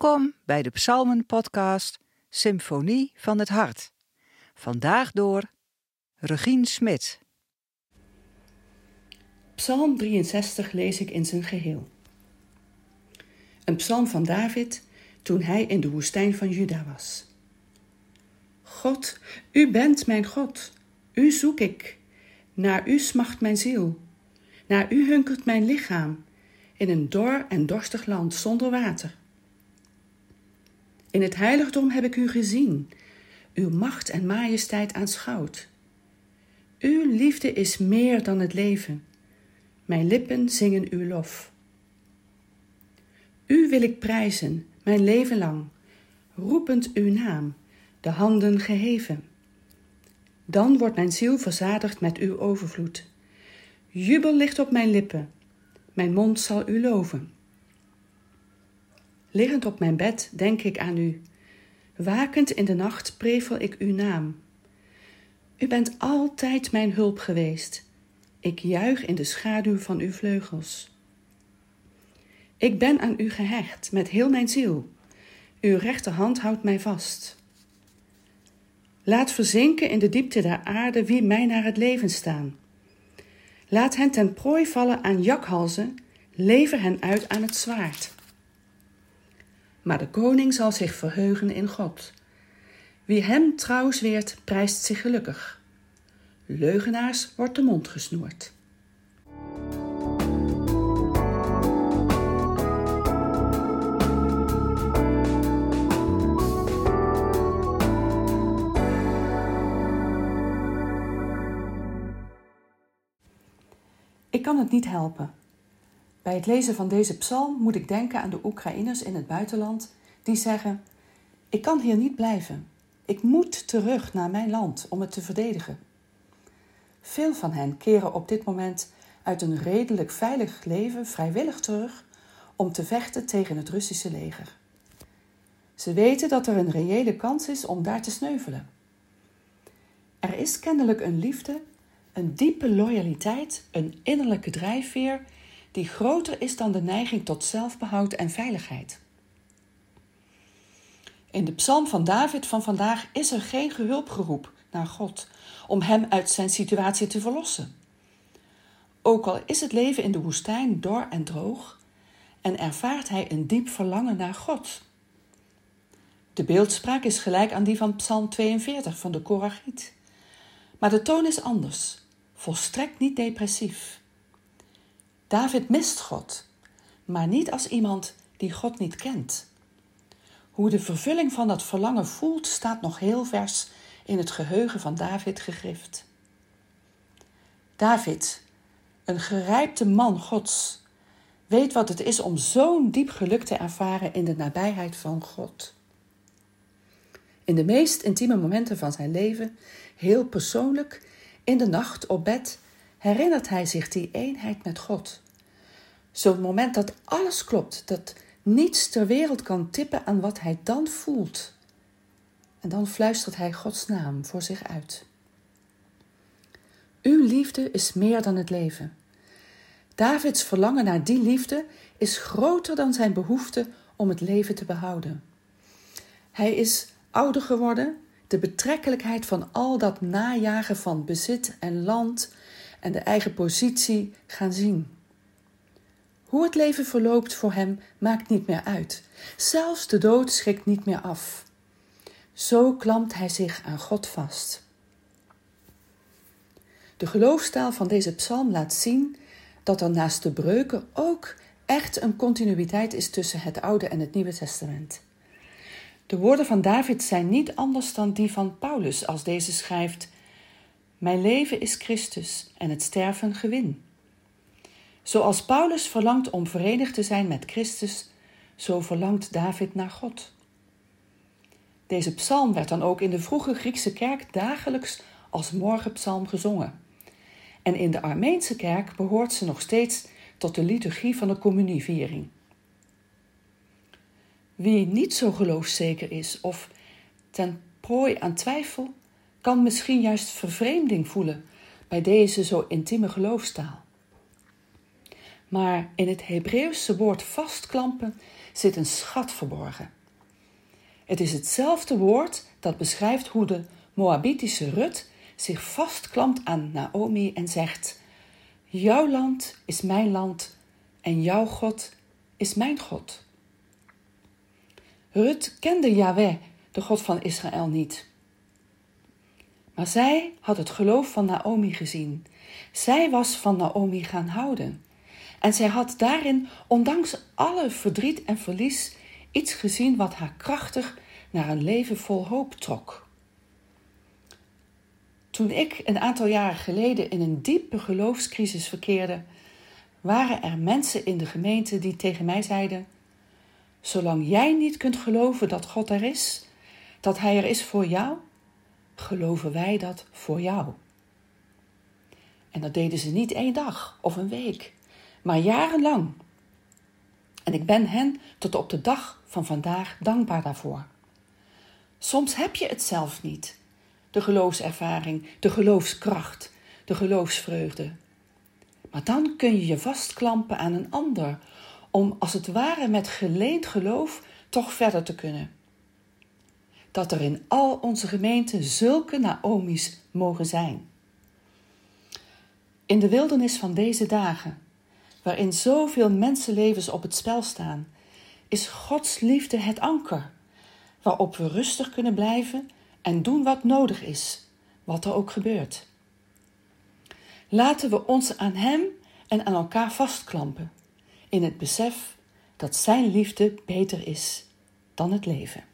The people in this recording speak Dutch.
Welkom bij de Psalmen-podcast Symfonie van het Hart. Vandaag door Regine Smit. Psalm 63 lees ik in zijn geheel. Een psalm van David toen hij in de woestijn van Juda was. God, u bent mijn God, u zoek ik. Naar u smacht mijn ziel. Naar u hunkert mijn lichaam, in een dor en dorstig land zonder water. In het heiligdom heb ik u gezien, uw macht en majesteit aanschouwd. Uw liefde is meer dan het leven. Mijn lippen zingen uw lof. U wil ik prijzen, mijn leven lang, roepend uw naam, de handen geheven. Dan wordt mijn ziel verzadigd met uw overvloed. Jubel ligt op mijn lippen, mijn mond zal u loven. Liggend op mijn bed denk ik aan u. Wakend in de nacht prevel ik uw naam. U bent altijd mijn hulp geweest. Ik juich in de schaduw van uw vleugels. Ik ben aan u gehecht met heel mijn ziel. Uw rechterhand houdt mij vast. Laat verzinken in de diepte der aarde wie mij naar het leven staan. Laat hen ten prooi vallen aan jakhalzen, lever hen uit aan het zwaard. Maar de koning zal zich verheugen in God. Wie hem trouw zweert, prijst zich gelukkig. Leugenaars wordt de mond gesnoerd. Ik kan het niet helpen. Bij het lezen van deze psalm moet ik denken aan de Oekraïners in het buitenland die zeggen: Ik kan hier niet blijven. Ik moet terug naar mijn land om het te verdedigen. Veel van hen keren op dit moment uit een redelijk veilig leven vrijwillig terug om te vechten tegen het Russische leger. Ze weten dat er een reële kans is om daar te sneuvelen. Er is kennelijk een liefde, een diepe loyaliteit, een innerlijke drijfveer die groter is dan de neiging tot zelfbehoud en veiligheid. In de psalm van David van vandaag is er geen gehulpgeroep naar God om hem uit zijn situatie te verlossen. Ook al is het leven in de woestijn dor en droog en ervaart hij een diep verlangen naar God. De beeldspraak is gelijk aan die van Psalm 42 van de Korachiet. Maar de toon is anders, volstrekt niet depressief. David mist God, maar niet als iemand die God niet kent. Hoe de vervulling van dat verlangen voelt, staat nog heel vers in het geheugen van David gegrift. David, een gerijpte man Gods, weet wat het is om zo'n diep geluk te ervaren in de nabijheid van God. In de meest intieme momenten van zijn leven, heel persoonlijk, in de nacht op bed, herinnert hij zich die eenheid met God. Zo'n moment dat alles klopt, dat niets ter wereld kan tippen aan wat hij dan voelt. En dan fluistert hij Gods naam voor zich uit. Uw liefde is meer dan het leven. Davids verlangen naar die liefde is groter dan zijn behoefte om het leven te behouden. Hij is ouder geworden, de betrekkelijkheid van al dat najagen van bezit en land en de eigen positie gaan zien. Hoe het leven verloopt voor hem maakt niet meer uit. Zelfs de dood schrikt niet meer af. Zo klampt hij zich aan God vast. De geloofstaal van deze psalm laat zien dat er naast de breuken ook echt een continuïteit is tussen het Oude en het Nieuwe Testament. De woorden van David zijn niet anders dan die van Paulus als deze schrijft: Mijn leven is Christus en het sterven gewin. Zoals Paulus verlangt om verenigd te zijn met Christus, zo verlangt David naar God. Deze psalm werd dan ook in de vroege Griekse kerk dagelijks als morgenpsalm gezongen. En in de Armeense kerk behoort ze nog steeds tot de liturgie van de communieviering. Wie niet zo geloofszeker is of ten prooi aan twijfel, kan misschien juist vervreemding voelen bij deze zo intieme geloofstaal. Maar in het Hebreeuwse woord vastklampen zit een schat verborgen. Het is hetzelfde woord dat beschrijft hoe de Moabitische Rut zich vastklampt aan Naomi en zegt: Jouw land is mijn land en jouw God is mijn God. Rut kende Yahweh, de God van Israël, niet. Maar zij had het geloof van Naomi gezien. Zij was van Naomi gaan houden. En zij had daarin, ondanks alle verdriet en verlies, iets gezien wat haar krachtig naar een leven vol hoop trok. Toen ik een aantal jaren geleden in een diepe geloofscrisis verkeerde, waren er mensen in de gemeente die tegen mij zeiden: Zolang jij niet kunt geloven dat God er is, dat Hij er is voor jou, geloven wij dat voor jou. En dat deden ze niet één dag of een week, maar jarenlang. En ik ben hen tot op de dag van vandaag dankbaar daarvoor. Soms heb je het zelf niet, de geloofservaring, de geloofskracht, de geloofsvreugde. Maar dan kun je je vastklampen aan een ander, om als het ware met geleend geloof toch verder te kunnen. Dat er in al onze gemeenten zulke Naomi's mogen zijn. In de wildernis van deze dagen, waarin zoveel mensenlevens op het spel staan, is Gods liefde het anker, waarop we rustig kunnen blijven en doen wat nodig is, wat er ook gebeurt. Laten we ons aan Hem en aan elkaar vastklampen, in het besef dat Zijn liefde beter is dan het leven.